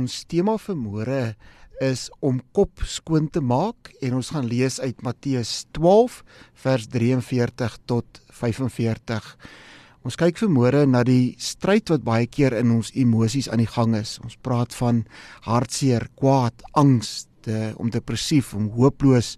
Ons tema vir môre is om kop skoon te maak en ons gaan lees uit Matteus 12 vers 43 tot 45. Ons kyk vanmôre na die stryd wat baie keer in ons emosies aan die gang is. Ons praat van hartseer, kwaad, angs, te, om depressief, om hooploos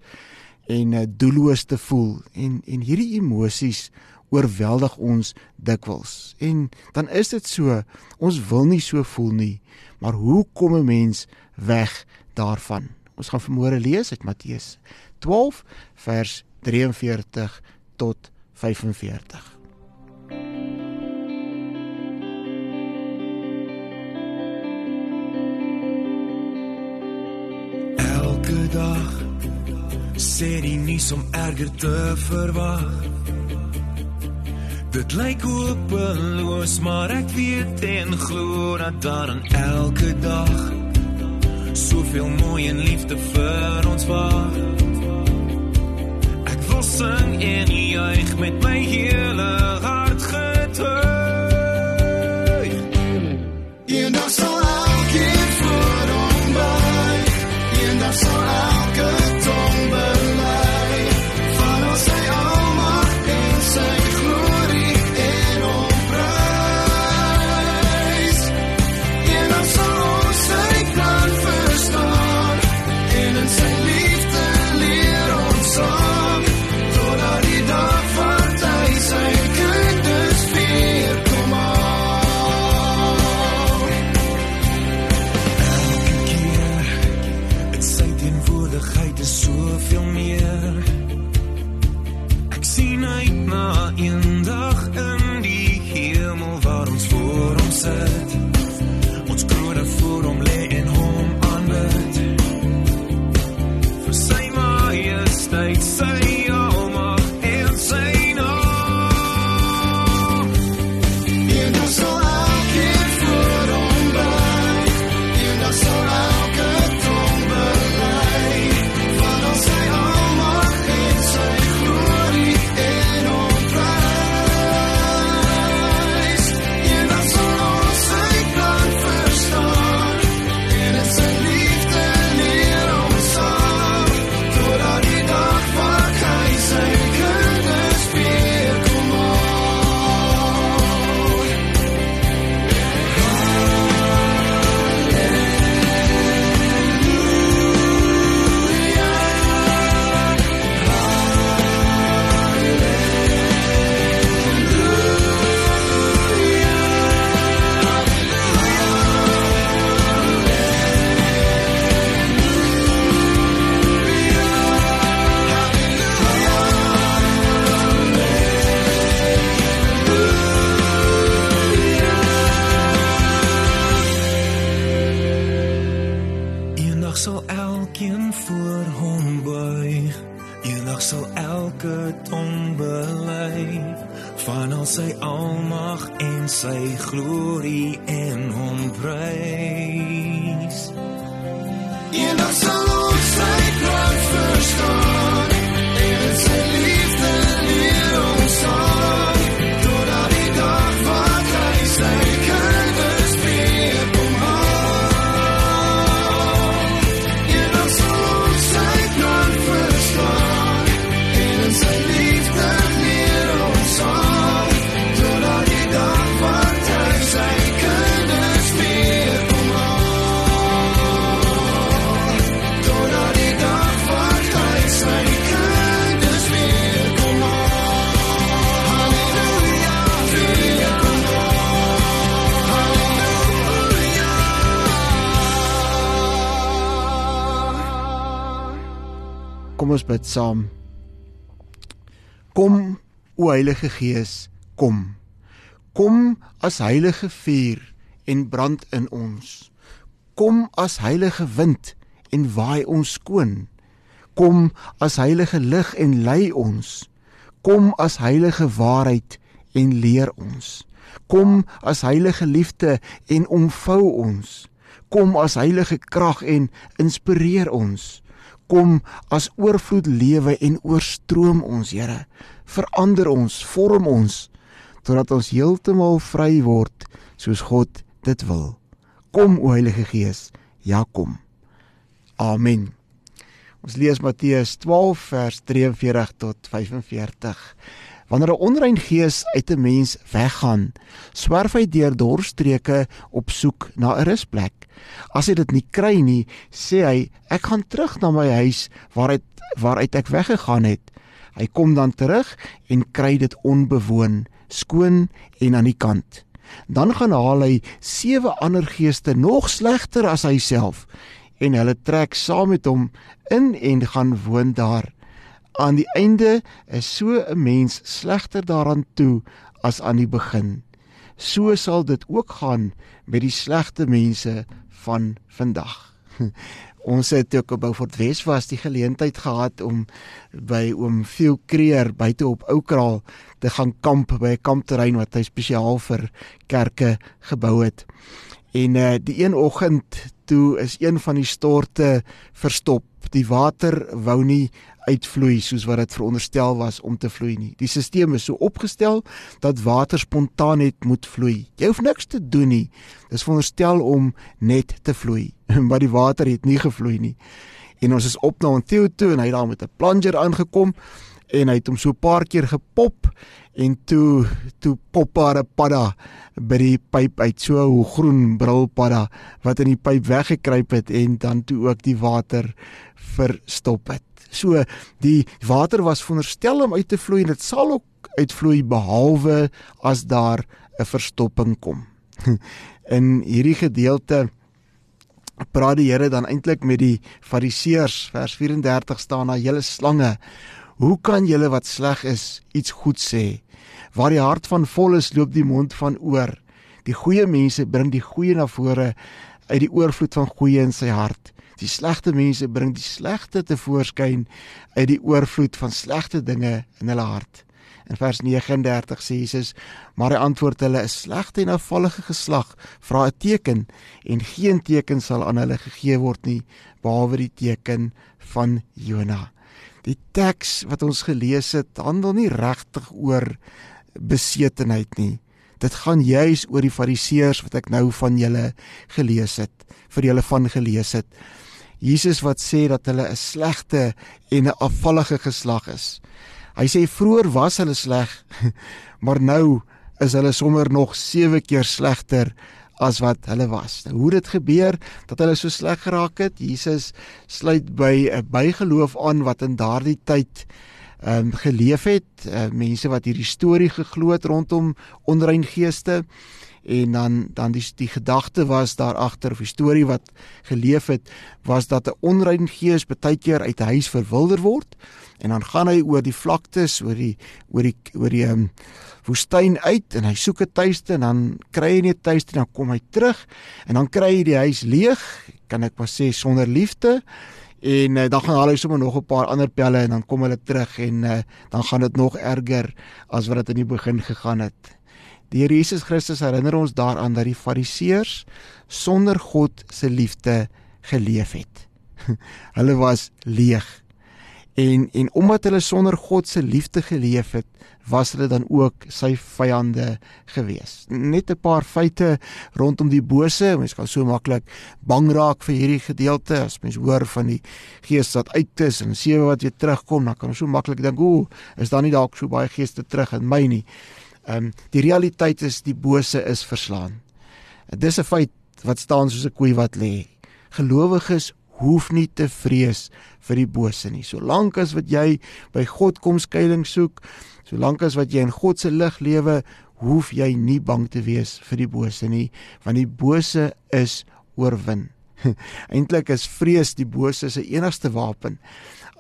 en uh, doelloos te voel. En en hierdie emosies oorweldig ons dikwels. En dan is dit so, ons wil nie so voel nie, maar hoe kom 'n mens weg daarvan? Ons gaan vanmôre lees uit Matteus 12 vers 43 tot 45. Elke dag sê die nuus om erger te verwag. Dit lyk hopeloos, maar ek weet en glo dat daar aan elke dag soveel mooi en liefde vir ons wag. Ek wil sing en juig met my hele hart en sy glorie en hom prys. Eendag sal ons sy plan verstaan Kom ons bid saam. Kom o Heilige Gees, kom. Kom as heilige vuur en brand in ons. Kom as heilige wind en waai ons skoon. Kom as heilige lig en lei ons. Kom as heilige waarheid en leer ons. Kom as heilige liefde en omvou ons. Kom as heilige krag en inspireer ons. Kom as oorvloed lewe en oorstroom ons, Here. Verander ons, vorm ons totdat ons heeltemal vry word soos God dit wil. Kom o Heilige Gees, ja kom. Amen. Ons lees Matteus 12 vers 43 tot 45. Wanneer 'n onrein gees uit 'n mens weggaan, swerf hy deur dorstreke op soek na 'n rusplek. As hy dit nie kry nie, sê hy, ek gaan terug na my huis waaruit waaruit ek weggegaan het. Hy kom dan terug en kry dit onbewoon, skoon en aan die kant. Dan gaan haal hy sewe ander geeste nog slegter as hy self en hulle trek saam met hom in en gaan woon daar. Aan die einde is so 'n mens slegter daaraan toe as aan die begin. So sal dit ook gaan met die slegte mense van vandag. Ons het ook op Beaufort Wes was die geleentheid gehad om by oom Phil Creer buite op Oukraal te gaan kamp by 'n kampterrein wat hy spesiaal vir kerke gebou het. En uh, die een oggend toe is een van die storte verstop. Die water wou nie uitvloei soos wat dit veronderstel was om te vloei nie. Die stelsel is so opgestel dat water spontaan net moet vloei. Jy hoef niks te doen nie. Dis veronderstel om net te vloei, maar die water het nie gevloei nie. En ons is op na Ontio toe en hy daar met 'n plunger aangekom en hy het hom so 'n paar keer gepop en toe toe pop daar 'n padda by die pyp uit so 'n groen brilpadda wat in die pyp weggekruip het en dan toe ook die water verstop het. So die water was veronderstel om uit te vloei en dit sal ook uitvloei behalwe as daar 'n verstopping kom. In hierdie gedeelte praat die Here dan eintlik met die Fariseërs vers 34 staan na julle slange. Hoe kan julle wat sleg is iets goed sê? Waar die hart van vol is, loop die mond van oor. Die goeie mense bring die goeie na vore uit die oorvloed van goeie in sy hart. Die slegte mense bring die slegte te voorskyn uit die oorvloed van slegte dinge in hulle hart. In vers 39 sê Jesus: "Maar hy antwoord hulle: 'n slegte en afvallige geslag vra 'n teken en geen teken sal aan hulle gegee word nie behalwe die teken van Jona." Die teks wat ons gelees het, handel nie regtig oor besetenheid nie. Dit gaan juis oor die fariseërs wat ek nou van julle gelees het, vir julle van gelees het. Jesus wat sê dat hulle 'n slegte en 'n afvallige geslag is. Hy sê vroeër was hulle sleg, maar nou is hulle sommer nog 7 keer slegter as wat hulle was. Nou, hoe dit gebeur dat hulle so sleg geraak het? Jesus sluit by 'n bygeloof aan wat in daardie tyd ehm um, geleef het, uh, mense wat hierdie storie geglo het rondom onrein geeste en dan dan die die gedagte was daar agter of die storie wat geleef het was dat 'n onrein gees baie keer uit 'n huis verwilder word en dan gaan hy oor die vlaktes oor die oor die oor die um, woestyn uit en hy soek 'n tuiste en dan kry hy nie 'n tuiste en dan kom hy terug en dan kry hy die huis leeg kan ek maar sê sonder liefde en uh, dan gaan hulle sommer nog 'n paar ander pelle en dan kom hulle terug en uh, dan gaan dit nog erger as wat dit in die begin gegaan het Die Here Jesus Christus herinner ons daaraan dat die Fariseërs sonder God se liefde geleef het. hulle was leeg. En en omdat hulle sonder God se liefde geleef het, was hulle dan ook sy vyande gewees. Net 'n paar feite rondom die bose, mens kan so maklik bang raak vir hierdie gedeelte as mens hoor van die gees wat uit is en sewe wat weer terugkom, dan kan ons so maklik dink, "Ooh, is daar nie dalk so baie geeste terug in my nie?" Ehm um, die realiteit is die bose is verslaan. Dis 'n feit wat staan soos 'n koei wat lê. Gelowiges hoef nie te vrees vir die bose nie. Solank as wat jy by God kom skuilings soek, solank as wat jy in God se lig lewe, hoef jy nie bang te wees vir die bose nie, want die bose is oorwin. Eintlik is vrees die bose se enigste wapen.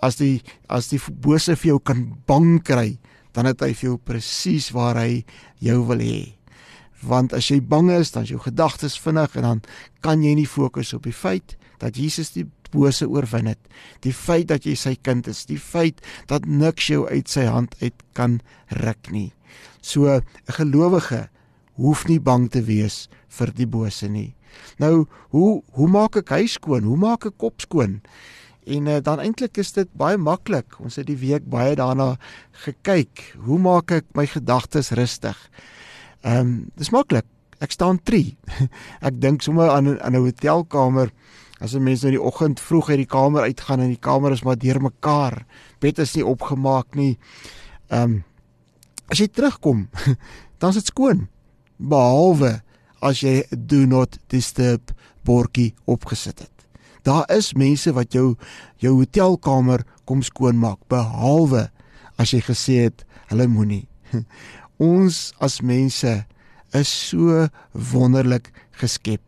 As die as die bose vir jou kan bang kry, dan het hy vir jou presies waar hy jou wil hê. Want as jy bang is, dan is jou gedagtes vinnig en dan kan jy nie fokus op die feit dat Jesus die bose oorwin het. Die feit dat jy sy kind is, die feit dat niks jou uit sy hand uit kan ruk nie. So 'n gelowige hoef nie bang te wees vir die bose nie. Nou, hoe hoe maak ek huis skoon? Hoe maak ek kop skoon? En uh, dan eintlik is dit baie maklik. Ons het die week baie daarna gekyk. Hoe maak ek my gedagtes rustig? Ehm, um, dis maklik. Ek staan 3. ek dink sommer aan aan 'n hotelkamer. As 'n mens nou die oggend vroeg uit die kamer uitgaan en die kamer is maar deurmekaar. Bed is nie opgemaak nie. Ehm um, as jy terugkom, dan is dit skoon. Behalwe as jy do not disturb bordjie opgesit het. Daar is mense wat jou jou hotelkamer kom skoonmaak behalwe as jy gesê het hulle moenie. Ons as mense is so wonderlik geskep.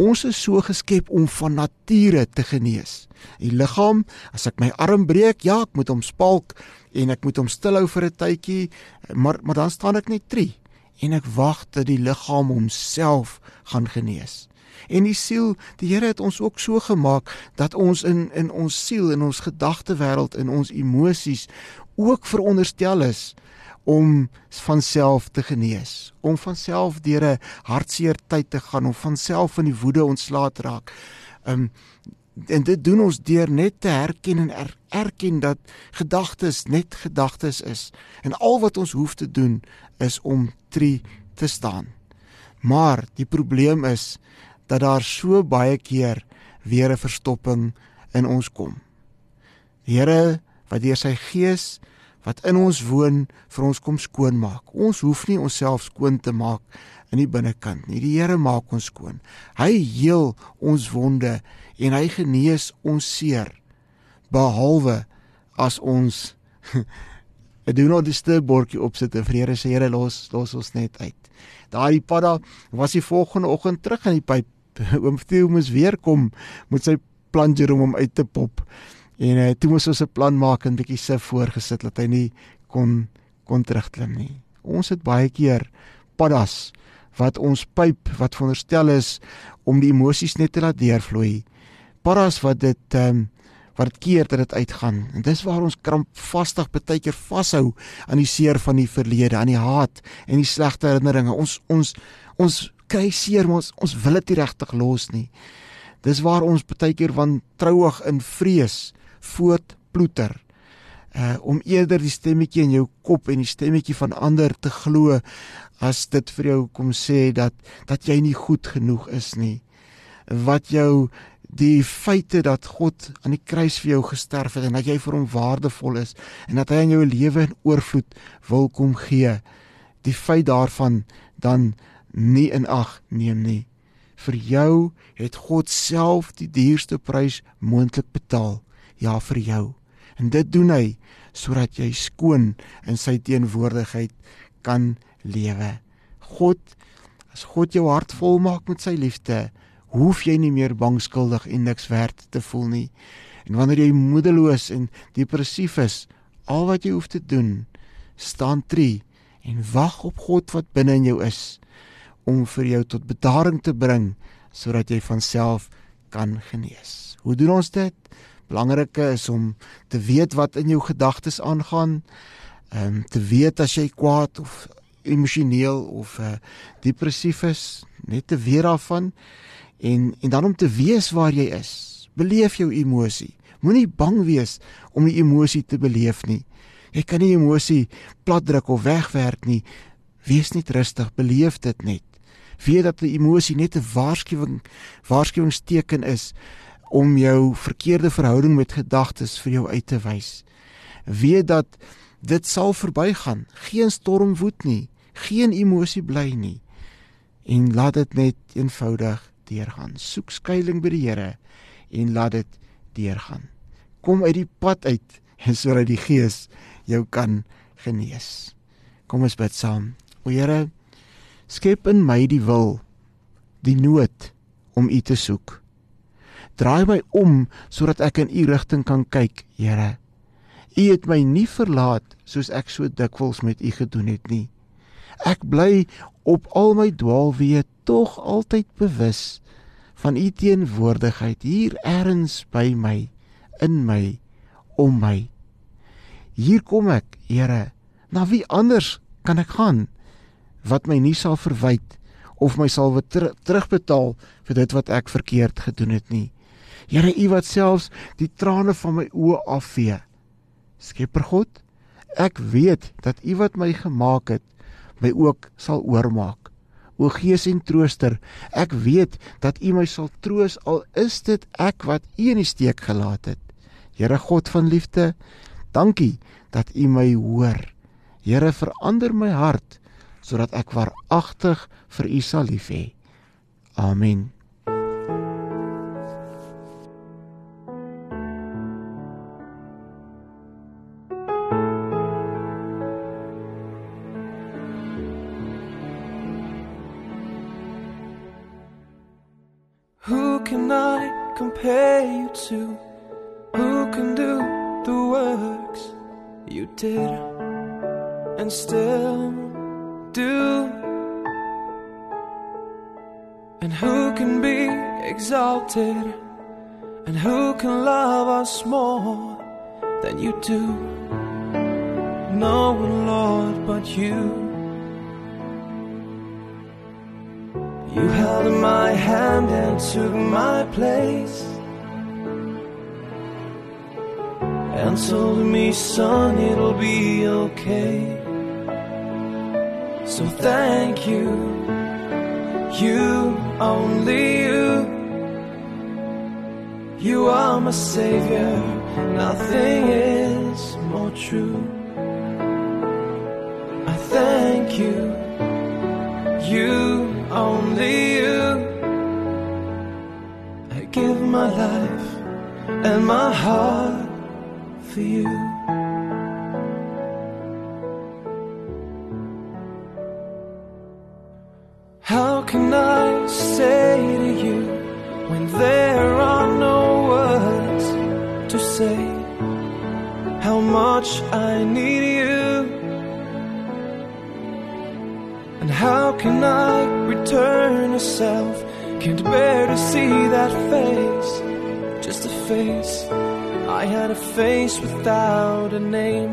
Ons is so geskep om van nature te genees. Die liggaam, as ek my arm breek, ja, ek moet hom spalk en ek moet hom stilhou vir 'n tydjie, maar maar dan staan ek net tree en ek wag dat die liggaam homself gaan genees. En die siel, die Here het ons ook so gemaak dat ons in in ons siel en ons gedagtewêreld en ons emosies ook veronderstel is om van self te genees, om van self deur 'n hartseer tyd te gaan, om van self van die woede ontslae te raak. Um en dit doen ons deur net te herken en er, erken dat gedagtes net gedagtes is en al wat ons hoef te doen is om tree te staan. Maar die probleem is dat daar so baie keer weer 'n verstopping in ons kom. Die Here wat deur sy gees wat in ons woon vir ons kom skoonmaak. Ons hoef nie onsself skoon te maak in die binnekant nie. Die Here maak ons skoon. Hy heel ons wonde en hy genees ons seer behalwe as ons 'n do not disturb bordjie opsit en vrede sê Here los los ons net uit. Daai padda was die volgende oggend terug in die pyp oom Theo moes weer kom met sy plunger om hom uit te pop. En uh, toe moes ons 'n plan maak en bietjie sif voorgesit dat hy nie kon kon terugklim nie. Ons het baie keer paddas wat ons pyp wat veronderstel is om die emosies net te laat deurvloei. Paddas wat dit ehm um, wat dit keer dat dit uitgaan. En dis waar ons krampvastig baie keer vashou aan die seer van die verlede, aan die haat en die slegte herinneringe. Ons ons ons kry seer ons ons wil dit nie regtig los nie. Dis waar ons baie keer van trouig in vrees voortploeter. Uh om eerder die stemmetjie in jou kop en die stemmetjie van ander te glo as dit vir jou kom sê dat dat jy nie goed genoeg is nie. Wat jou die feite dat God aan die kruis vir jou gesterf het en dat jy vir hom waardevol is en dat hy aan jou lewe in oorvloed wil kom gee. Die feit daarvan dan nie in ag neem nie. Vir jou het God self die duurste prys moontlik betaal. Ja, vir jou. En dit doen hy sodat jy skoon in sy teenwoordigheid kan lewe. God as God jou hart vol maak met sy liefde, hoef jy nie meer bang skuldig en niks werd te voel nie. En wanneer jy moedeloos en depressief is, al wat jy hoef te doen, staan tree en wag op God wat binne in jou is om vir jou tot bedaring te bring sodat jy van self kan genees. Hoe doen ons dit? Belangrike is om te weet wat in jou gedagtes aangaan. Ehm um, te weet as jy kwaad of emosioneel of uh, depressief is, net te weet daarvan en en dan om te weet waar jy is. Beleef jou emosie. Moenie bang wees om die emosie te beleef nie. Jy kan nie emosie platdruk of wegwerk nie. Wees net rustig, beleef dit net weet dat 'n emosie net 'n waarskuwing waarskuwingsteken is om jou verkeerde verhouding met gedagtes vir jou uit te wys. Weet dat dit sal verbygaan. Geen storm woed nie, geen emosie bly nie. En laat dit net eenvoudig deurgaan. Soek skuilings by die Here en laat dit deurgaan. Kom uit die pad uit sodat die Gees jou kan genees. Kom ons bid saam. O Here, skep in my die wil die nood om u te soek Draai my om sodat ek in U rigting kan kyk, Here. U het my nie verlaat soos ek so dikwels met U gedoen het nie. Ek bly op al my dwaalweë tog altyd bewus van U teenwoordigheid hier ergens by my, in my, om my. Hier kom ek, Here. Na wie anders kan ek gaan wat my nie sal verwyd of my sal ter terugbetaal vir dit wat ek verkeerd gedoen het nie. Here, U wat selfs die trane van my oë afvee. Skepper God, ek weet dat U wat my gemaak het, my ook sal oormaak. O Gees en Trooster, ek weet dat U my sal troos al is dit ek wat U in die steek gelaat het. Here God van liefde, dankie dat U my hoor. Here verander my hart sodat ek waaragtig vir U sal lief hê. Amen. Compare you to? Who can do the works you did and still do? And who can be exalted? And who can love us more than you do? No one, Lord, but you. You held my hand and took my place And told me, son, it'll be okay. So thank you, you, only you. You are my savior, nothing is more true. I thank you, you only you. I give my life and my heart for you. That face, just a face. I had a face without a name.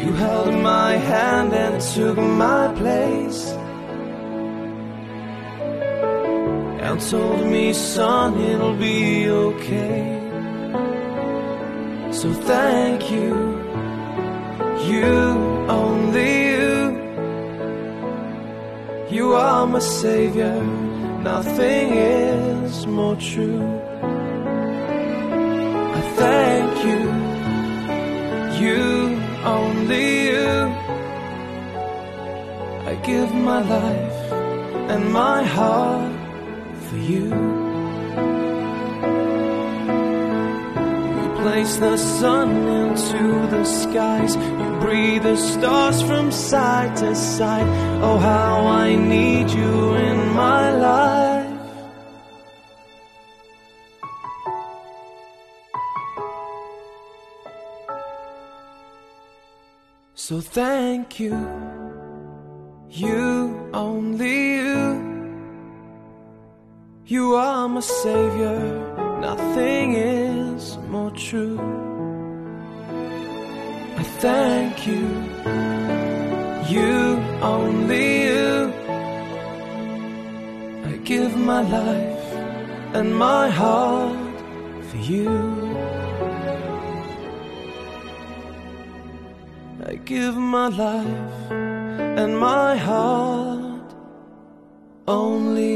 You held my hand and took my place. And told me, son, it'll be okay. So thank you, you only You are my savior, nothing is more true. I thank you, you only you. I give my life and my heart for you. Place the sun into the skies. You breathe the stars from side to side. Oh, how I need you in my life. So thank you, you, only you. You are my savior, nothing is more true. I thank you, you, only you. I give my life and my heart for you. I give my life and my heart only